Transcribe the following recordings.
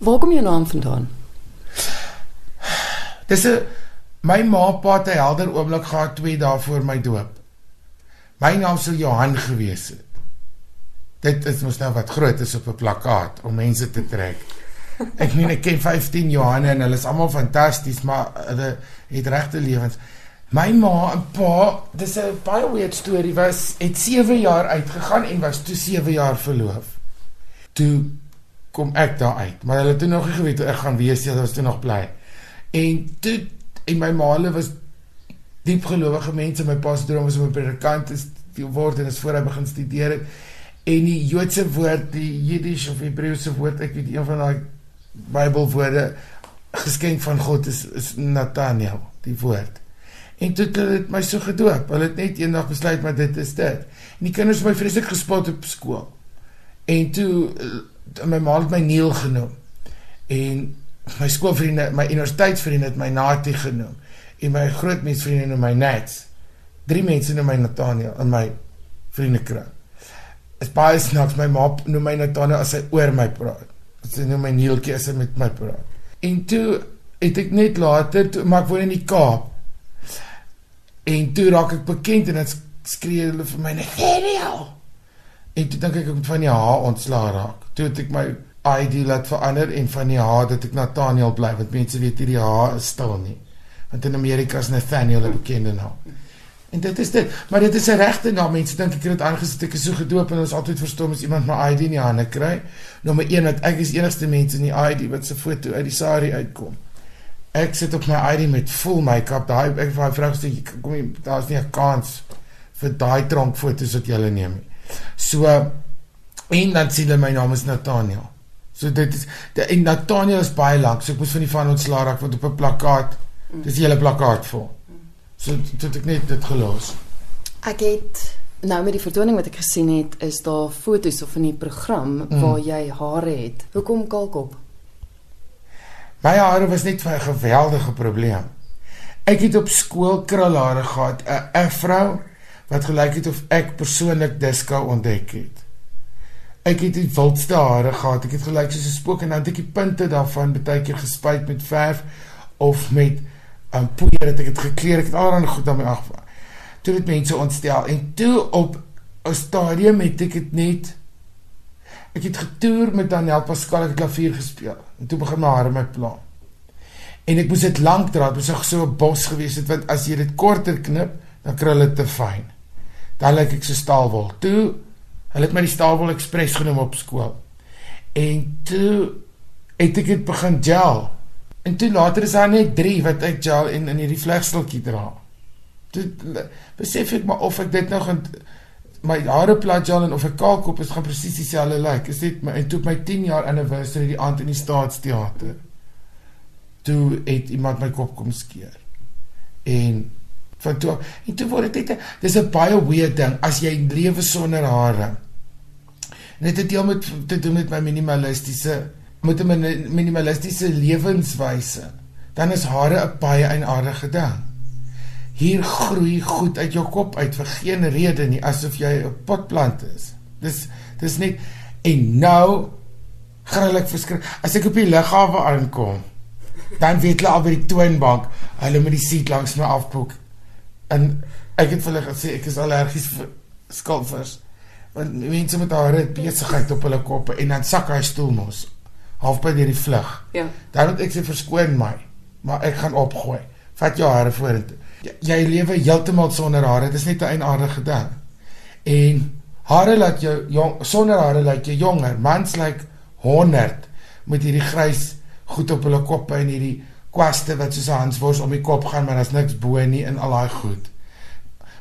Waar kom jou naam vandaan? Dis 'n my ma pa het 'n helder oomblik gehad 2 dae voor my doop. My naam sou Johan gewees het. Dit is mos nou wat groot is op 'n plakkaat om mense te trek. Ek meen ek ken 15 Johanne en hulle is almal fantasties, maar hulle het regte lewens. My ma en pa, dis 'n baie weird storie, was het 7 jaar uitgegaan en was toe 7 jaar verloof. Toe kom ek daar uit, maar hulle het toe nog nie geweet ek gaan wees nie, hulle was toe nog bly. En toe en my ma hulle was diep gelowige mense, my pa se droom was om 'n predikant te word en is voor hy begin studeer het. En die Joodse woord, die Jiddisch of Hebreëse woord, ek weet een van daai Bybelwoorde geskenk van God is is Nathaniel, die woord. En toe het hulle my so gedoop. Hulle het net eendag besluit maar dit is dit. En die kinders het my vreeslik gespot op skool. En toe eh, my ma het my Neil genoem. En my skoolvriende, my universiteitsvriende het my Natie genoem en my grootmensvriende noem my Nats. Drie mense noem my Nathaniel in my vriendekring. Is baie snaaks my ma noem my Nathaniel as sy oor my praat. Sy noem my Neeltjie as sy met my praat. En toe het ek net later toe maar ek woon in die Kaap. En toe raak ek bekend en dit skree hulle vir my Nathaniel. En toe dink ek ek moet van die H ontslaa raak. Toe het ek my ID laat verander en van die H dat ek Nathaniel bly want mense weet hierdie H is stil nie. Want in Amerika is Nathaniel 'n bekende naam. En dit is dit, maar dit is 'n regte naam. Mense dink ek het dit aangesit ek is so gedoop en ons altyd verstom as iemand my ID in die hande kry. Nommer 1 dat ek is enigste mens in die ID wat se foto uit die sari uitkom. Ek sit op my ID met full make-up. Daai ek my vrou sê kom jy daar's nie 'n kans vir daai tronk foto's wat jy hulle neem nie. So en dan sien hulle my naam is Nathaniel. So dit is die en Nathaniel is baie lank. So ek moes van die van ontslaa raak want op 'n plakkaat dis die hele plakkaat vol. So dit ek net dit gelos. Ek het nou met die vertoning wat ek gesien het, is daar foto's of in die program mm. waar jy hare het. Hoekom kalkop? My hare was net vir 'n geweldige probleem. Ek het op skool krulhare gehad, 'n afro wat gelyk het of ek persoonlik disco ontdek het. Ek het die wildste hare gehad. Ek het gelyk soos 'n spook en dan het ek die punte daarvan baie keer gespuit met verf of met 'n um, poeier het ek dit gekleer. Ek het alreeds goed daarmee af. Toe het mense ontstel en toe op 'n stadium het ek dit net Ek het getoer met Daniel Pascal ek klavier gespeel. En toe begin my hare my pla. En ek moes dit lank dra, dit was so 'n bos gewees het want as jy dit korter knip, dan kry dit te fyn. Dan lyk ek so staalwol. Toe hulle het my die staalwol ekspres genoem op skool. En toe het ek dit begin gel. En toe later is daar net 3 wat ek gel en in hierdie vlegsteltjie dra. Toe besef ek maar of ek dit nou gaan my hare plat gel en of ek kaalkop is gaan presies dieselfde lyk. Like. Is dit my en toe my 10 jaar anniversary die aand in die Staatsteater. Toe het iemand my kop kom skeer. En van toe en toe word dit dis 'n baie weird ding as jy lewe sonder hare. En dit het deel met te doen met my minimalistiese met 'n minimalistiese lewenswyse. Dan is hare 'n baie eienaardige ding hier groei goed uit jou kop uit vir geen rede nie asof jy 'n potplant is. Dis dis net en nou gruwelik verskrik. As ek op die lughawe aankom, dan weet hulle al by die toonbank, hulle moet die seat langs my afboek. En ek het vir hulle gesê ek is allergies vir skalvers. Want mense met hare besigheid op hulle koppe en dan sak hy stoel mos half by die vlug. Ja. Dan moet ek sê verskoon my, maar ek gaan opgooi. Vat jou hare vorentoe jy lewe heeltemal sonder hare. Dit is net 'n eienaardige ding. En hare laat jou jong sonder hare laat jy jonger. Mans lyk like 100 met hierdie grys goed op hulle koppe en hierdie kwaste wat soos 'n hanswors om die kop gaan, maar daar's niks bo nie in al daai goed.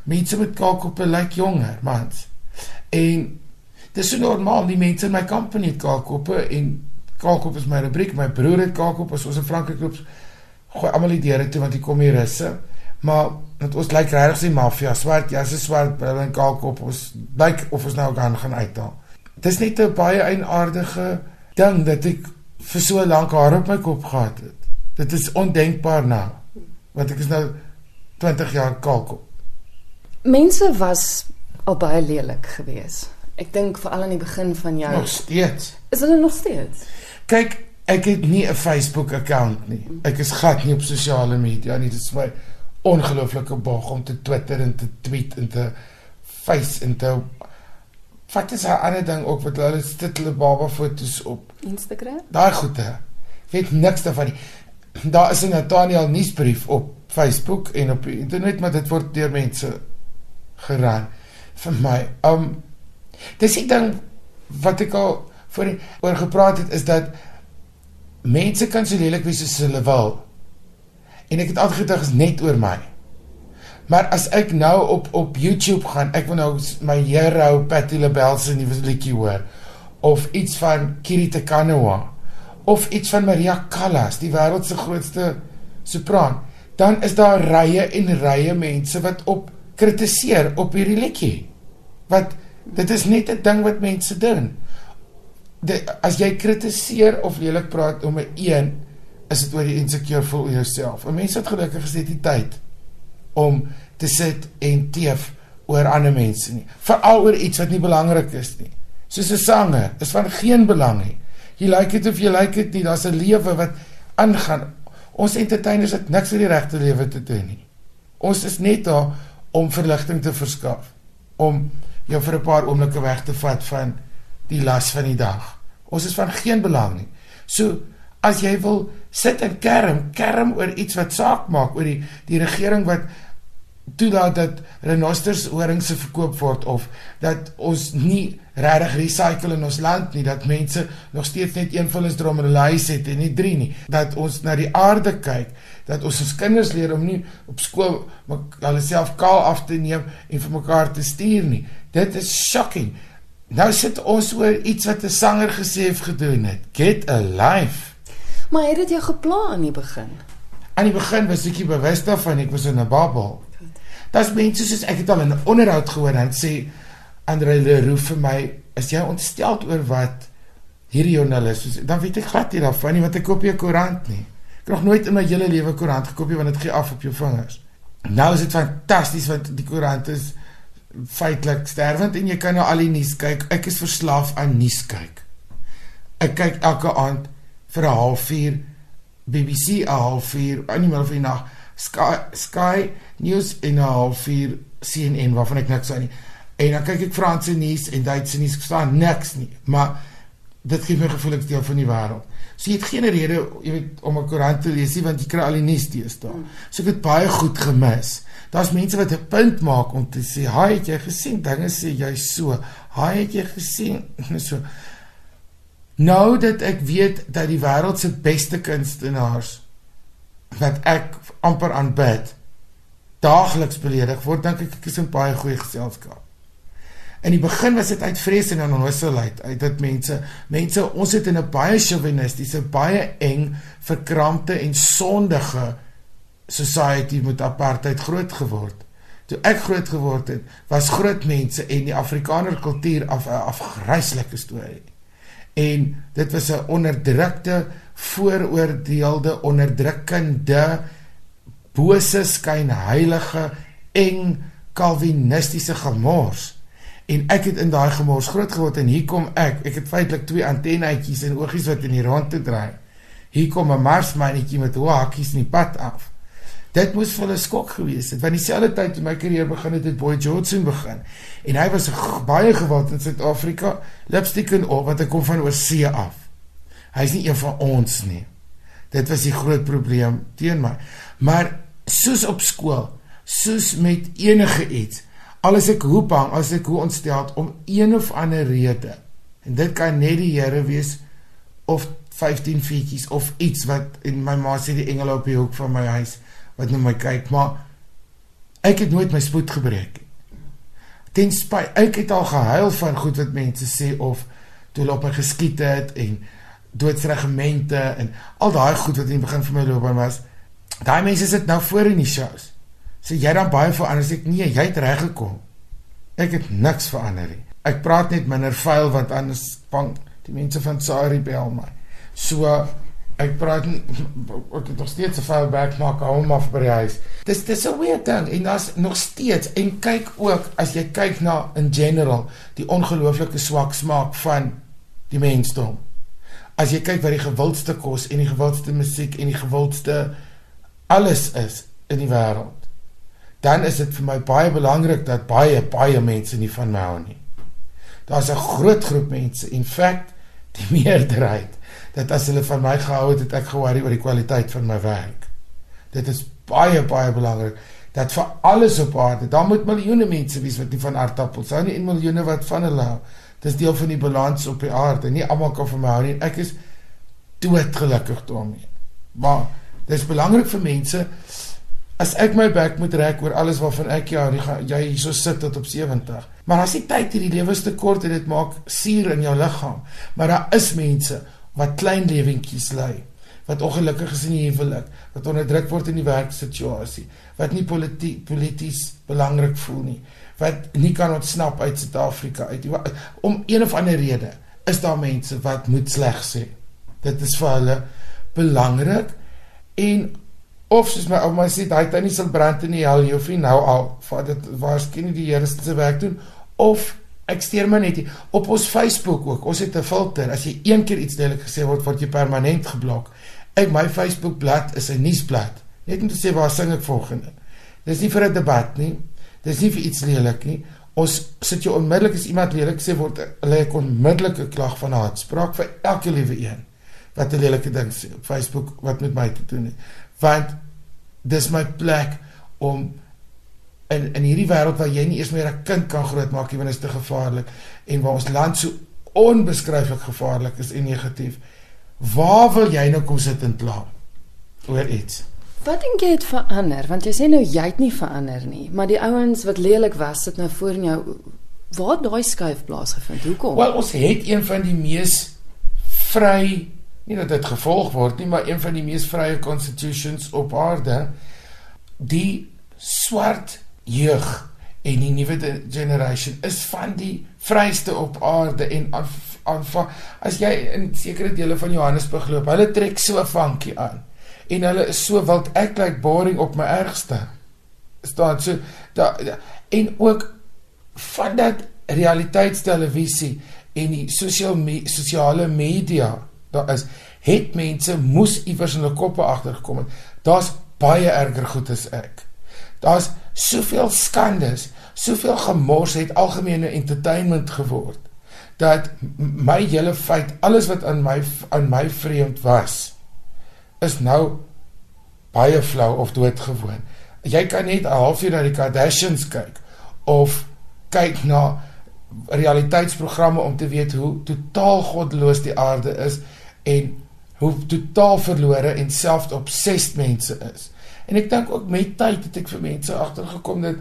Mense met kaalkoppe lyk like jonger, mans. En dis so normaal, die mense in my company het kaalkoppe en kaalkop is my rubriek. My broer het kaalkop, as ons in Frankryk loop, gooi almal die deure toe want hier kom hier russe. Maar dit ons lyk regtig die maffia, swart jasse, swart brille en kaalkop. Ons lyk of ons nou gaan gaan uithaal. Dit is net 'n baie eienaardige ding dat ek vir so lank haar op my kop gehad het. Dit is ondenkbaar nou. Want ek is nou 20 jaar kaalkop. Mense was al baie lelik geweest. Ek dink veral aan die begin van jou. Nog steeds. Is hulle nog steeds? Kyk, Ek het nie 'n Facebook account nie. Ek is glad nie op sosiale media nie. Dit is my ongelooflike bog om te Twitter en te tweet en te face en te Wat is 'n ander ding ook wat hulle sit hulle baba foto's op Instagram? Daai goeie. Weet niks daarvan nie. Daar is 'n Nathaniel nuusbrief op Facebook en op die internet, maar dit word deur mense geran vir my. Um dis ek ding wat ek al voor oor gepraat het is dat mense kan so lelik wees soos hulle wil. En ek het altyd gedink is net oor my. Maar as ek nou op op YouTube gaan, ek wil nou my hero Patti LaBelle se nuwe liedjie hoor of iets van Kirite Kanoa of iets van Maria Callas, die wêreld se grootste sopran, dan is daar rye en rye mense wat op kritiseer op hierdie liedjie. Wat dit is net 'n ding wat mense doen. De, as jy kritiseer of lelik praat om 'n een, is dit oor die insecure voel jouself. En mense het gelukkig gesê die tyd om te sit en teef oor ander mense nie. Veral oor iets wat nie belangrik is nie. Soos 'n sanger, is van geen belang nie. Jy like dit of jy like dit nie, daar's 'n lewe wat aangaan. Ons entertainers het niks met die regte lewe te doen nie. Ons is net daar om verligting te verskaf, om jou vir 'n paar oomblikke weg te vat van die las van die dag. Ons is van geen belang nie. So as jy wil sit en kerm, kerm oor iets wat saak maak oor die die regering wat toelaat dat renosters horings se verkoop word of dat ons nie regtig recycle in ons land nie dat mense nog steeds net een vullisdrom in hulle huis het en nie drie nie dat ons na die aarde kyk dat ons ons kinders leer om nie op skool hulle self kaal af te neem en vir mekaar te stuur nie. Dit is shocking. Nou sit ons oor iets wat 'n sanger gesê het gedoen het. Get a life maar het dit jou geplan aan die begin? Aan die begin was ek bewus daarvan ek was in 'n bubble Daar's mense soos ek het al in 'n onderhoud gehoor en sê Andre Leroux vir my, is jy ontstel oor wat hierdie joernalis sê? Dan weet ek glad nie daarvan nie want ek koop nie 'n koerant nie. Ek het nog nooit in my hele lewe koerant gekoop nie want dit gee af op jou vingers. Nou is dit fantasties want die koerant is feitelik sterwend en jy kan nou al die nuus kyk. Ek is verslaaf aan nuus kyk. Ek kyk elke aand vir 'n halfuur BBC 'n halfuur, aan die middel van die nag. Sky Sky News en 'n halfuur CNN waarvan ek niks aan nie. En dan kyk ek Franse nuus en Duitse nuus, ek verstaan niks nie, maar dit gee my gevoel ek deel van die wêreld. So jy het geen rede, jy weet, om 'n koerant te lees nie want jy kry al die nuus deesdae. Hmm. So ek het baie goed gemis. Daar's mense wat 'n punt maak om te sê, "Haai, het jy gesien dinge sê jy so? Haai, het jy gesien?" so. Nou dat ek weet dat die wêreld se beste kunstenaars wat ek amper aanbid daagliks beledig word dink ek ek is in baie goeie geselskap. In die begin was dit uit vrees en onnoosheid uit dat mense mense ons het in 'n baie chauvinistiese, baie eng, verkrampte en sondige society met apartheid groot geword. Toe ek groot geword het, was groot mense en die Afrikaner kultuur af 'n afgryslike storie. En dit was 'n onderdrukte vooroordeelde onderdrukkende bose skyn heilige eng kalvinistiese gemors. En ek het in daai gemors groot geword en hier kom ek. Ek het feitelik twee antennetjies en oogies wat in die rond te draai. Hier kom 'n marsmannetjie met hoe hakkies in die pad af dit moes vir 'n skok gewees het want dieselfde tyd toe my karier begin het het Boy Johnson begin en hy was baie gewild in Suid-Afrika lipstick en al wat ek kom van oorsee af Hy's nie een van ons nie. Dit was die groot probleem teen my. Maar soos op skool, soos met enige iets, alles ek hoe bang, as ek hoe ontstel om een of ander rede. En dit kan net die Here wees of 15 fietjies of iets wat in my ma sê die engele op die hoek van my huis wat na my kyk, maar ek het nooit my spoed gebreek nie. Ten spyte ek het al gehuil van goed wat mense sê of toe hulle op my geskiet het en doodsregimente en al daai goed wat in die begin van my loopbaan was. Daai mense sit nou voor in die shows. Sê jy dan baie verander? Sê ek nee, jy het reg gekom. Ek het niks verander nie. Ek praat net minder vuil want anders bang die mense van Sari bel my. So ek praat ek het nog steeds 'n vuil back maak hom af by die huis. Dis dis 'n weird ding en daar's nog steeds en kyk ook as jy kyk na in general die ongelooflike swak smaak van die mensdom as jy kyk wat die gewildste kos en die gewildste musiek en die gewildste alles is in die wêreld, dan is dit vir my baie belangrik dat baie baie mense nie van my hou nie. Daar's 'n groot groep mense, in feite die meerderheid, dat as hulle van my gehou het, het ek ge-worry oor die kwaliteit van my werk. Dit is baie baie belangrik dat vir alles op aarde, dan moet miljoene mense wees wat nie van aardappels hou nie en miljoene wat van hulle hou. Dis deel van die balans op die aarde. Nie almal kan van my hou nie. Ek is doodgelukkig daarmee. Maar dis belangrik vir mense as ek my bek moet rek oor alles waarvan ek ja, jy hierso sit tot op 70. Maar as die tyd hierdie lewe te kort en dit maak suur in jou liggaam. Maar daar is mense wat klein lewentjies lei wat ongelukkig is in die huwelik, wat onderdruk word in die werksituasie, wat nie polities polities belangrik voel nie, wat nie kan ontsnap uit Suid-Afrika uit. Om een of ander rede is daar mense wat moet sleg sê. Dit is vir hulle belangrik en of soos my ouma sê, daai tannie sal brand in die hel, jy hoef nie nou al vir dit waarskynlik die Here se werk doen of ek steur my net hier. op ons Facebook ook. Ons het 'n filter. As jy een keer iets lelik gesê word, word jy permanent geblok. Ek my Facebook bladsy is 'n nuusblad. Net om te sê waar sing ek volgende. Dis nie vir 'n debat nie. Dis nie vir iets lelik nie. Ons sit jou onmiddellik as iemand lelik sê word hulle 'n onmiddellike klag van haatspraak vir elke liewe een wat 'n lelike ding sê op Facebook wat met my te doen het. Want dis my plek om in in hierdie wêreld waar jy nie eers meer 'n kind kan grootmaak nie want dit is te gevaarlik en waar ons land so onbeskryflik gevaarlik is en negatief. Waar wil jy nou kom sit en kla oor iets? Wat dink jy het verander? Want jy sê nou jy het nie verander nie, maar die ouens wat lelik was sit nou voor in jou waar daai skuif plaasgevind. Hoekom? Wel, ons het een van die mees vry nie dat dit gevolg word nie, maar een van die mees vrye constitutions op aarde. Die swart jeug en die nuwe generation is van die vryste op aarde en aanvang as jy in sekere dele van Johannesburg loop, hulle trek so 'n funky aan en hulle is so wild ek lyk like boring op my ergste. Staan so da, da en ook van dat realiteitstelevisie en die sosiale me, sosiale media daar is het mense moes iewers in hulle koppe agtergekom het. Daar's baie erger goed as ek. Daar's soveel skandes, soveel gemors het algemene entertainment geword dat my hele feit alles wat aan my aan my vreemd was is nou baie flou of doodgewoon. Jy kan net 'n halfuur na die Kardashians kyk of kyk na realiteitsprogramme om te weet hoe totaal goddeloos die aarde is en hoe totaal verlore en selfobsessed mense is. En ek dink ook met tyd het ek vir mense agtergekom dat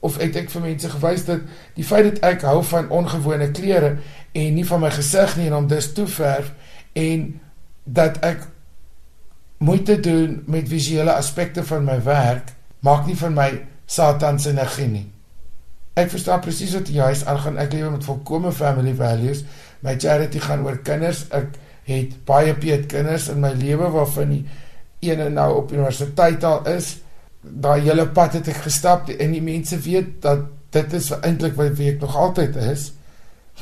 of het ek vir mense gewys dat die feit dat ek hou van ongewone klere en nie van my gesig nie en om dis toe verf en dat ek moeite doen met visuele aspekte van my werk maak nie van my satan se energie nie. Ek verstaan presies wat jy is aangaan. Ek lewe met volkomme family values. My charity gaan oor kinders. Ek het baie peet kinders in my lewe waarvan die ene nou op universiteit al is. Daai hele pad het ek gestap en die mense weet dat dit is eintlik wat ek nog altyd is.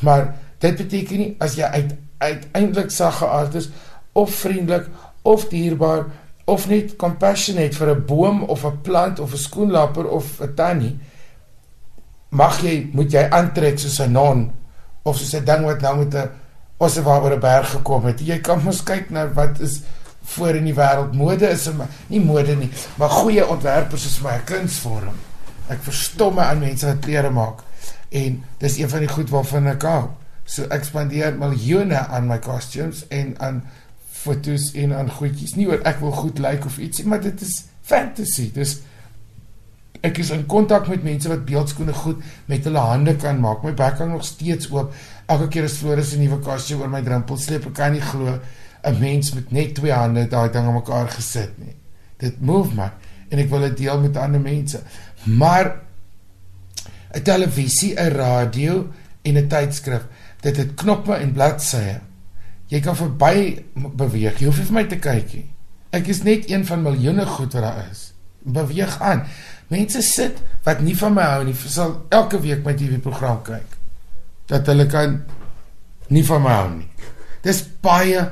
Maar dit beteken nie as jy uit uiteindelik sagge aard is of vriendelik of dierbaar of net compassionate vir 'n boom of 'n plant of 'n skoenlapper of 'n tannie mag jy moet jy aantrek soos 'n non of soos 'n ding wat nou met 'n osse waar oor 'n berg gekom het. Jy kan mos kyk na wat is voor in die wêreld mode is maar nie mode nie maar goeie ontwerpers is my kunsvorm ek verstom my aan mense wat klere maak. En dis een van die goed waarvan ek hou. So ek spandeer miljoene aan my costumes en aan fotos en aan goedjies. Nie oor ek wil goed lyk like of ietsie, maar dit is fantasy. Dis ek is in kontak met mense wat beeldskoene goed met hulle hande kan maak. My bek hang nog steeds oop. Elke keer as Floris 'n nuwe kostuum oor my drempel sleep, ek kan nie glo 'n mens met net twee hande daai ding aan mekaar gesit nie. Dit move my en ek wil dit deel met ander mense. Maar 'n televisie, 'n radio en 'n tydskrif, dit het knoppe en bladsye. Jy kan verby beweeg. Jy hoef nie vir my te kyk nie. Ek is net een van miljoene goed wat daar is. Beweeg aan. Mense sit wat nie van my hou nie, sal elke week my TV-program kyk. Dat hulle kan nie van my hou nie. Dis baie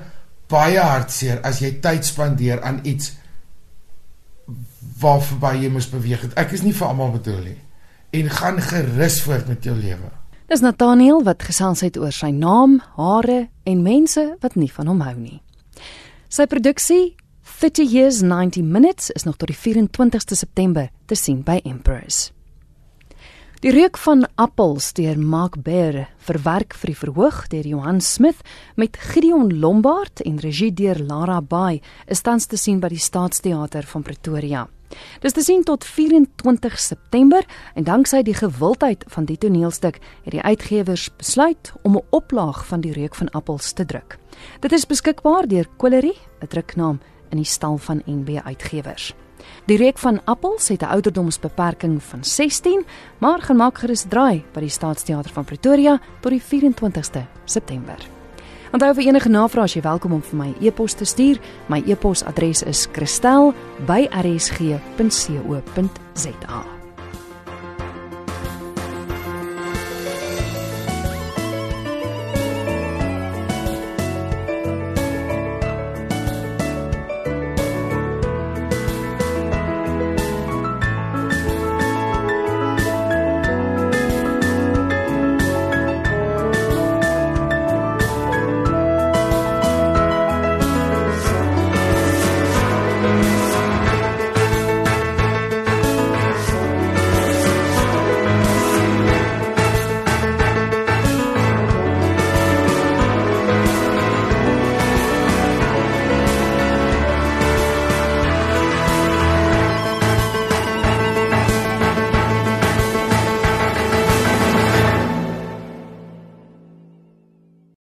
baie hartseer as jy tyd spandeer aan iets waar verby jy moet beweeg. Ek is nie vir almal bedoel nie. En gaan gerus voort met jou lewe. Dis Nathaniel wat gesels het oor sy naam, hare en mense wat nie van hom hou nie. Sy produksie 30 Years 90 Minutes is nog tot die 24ste September te sien by Empress. Die reuk van appels deur Mark Bear verwerk vir die verhoog deur Johan Smith met Gideon Lombard en regie deur Lara Bey is tans te sien by die Staatsteater van Pretoria. Dis te sien tot 24 September en danksy die gewildheid van die toneelstuk het die uitgewers besluit om 'n oplaag van die reuk van appels te druk. Dit is beskikbaar deur Colerie, 'n druknaam in die stal van NB Uitgewers. Die reuk van appels het 'n ouderdomsbeperking van 16, maar gemaak gerus draai by die Staatsteater van Pretoria tot die 24ste September. Onthou vir enige navrae as jy welkom om vir my e-pos te stuur. My e-posadres is kristel@rsg.co.za.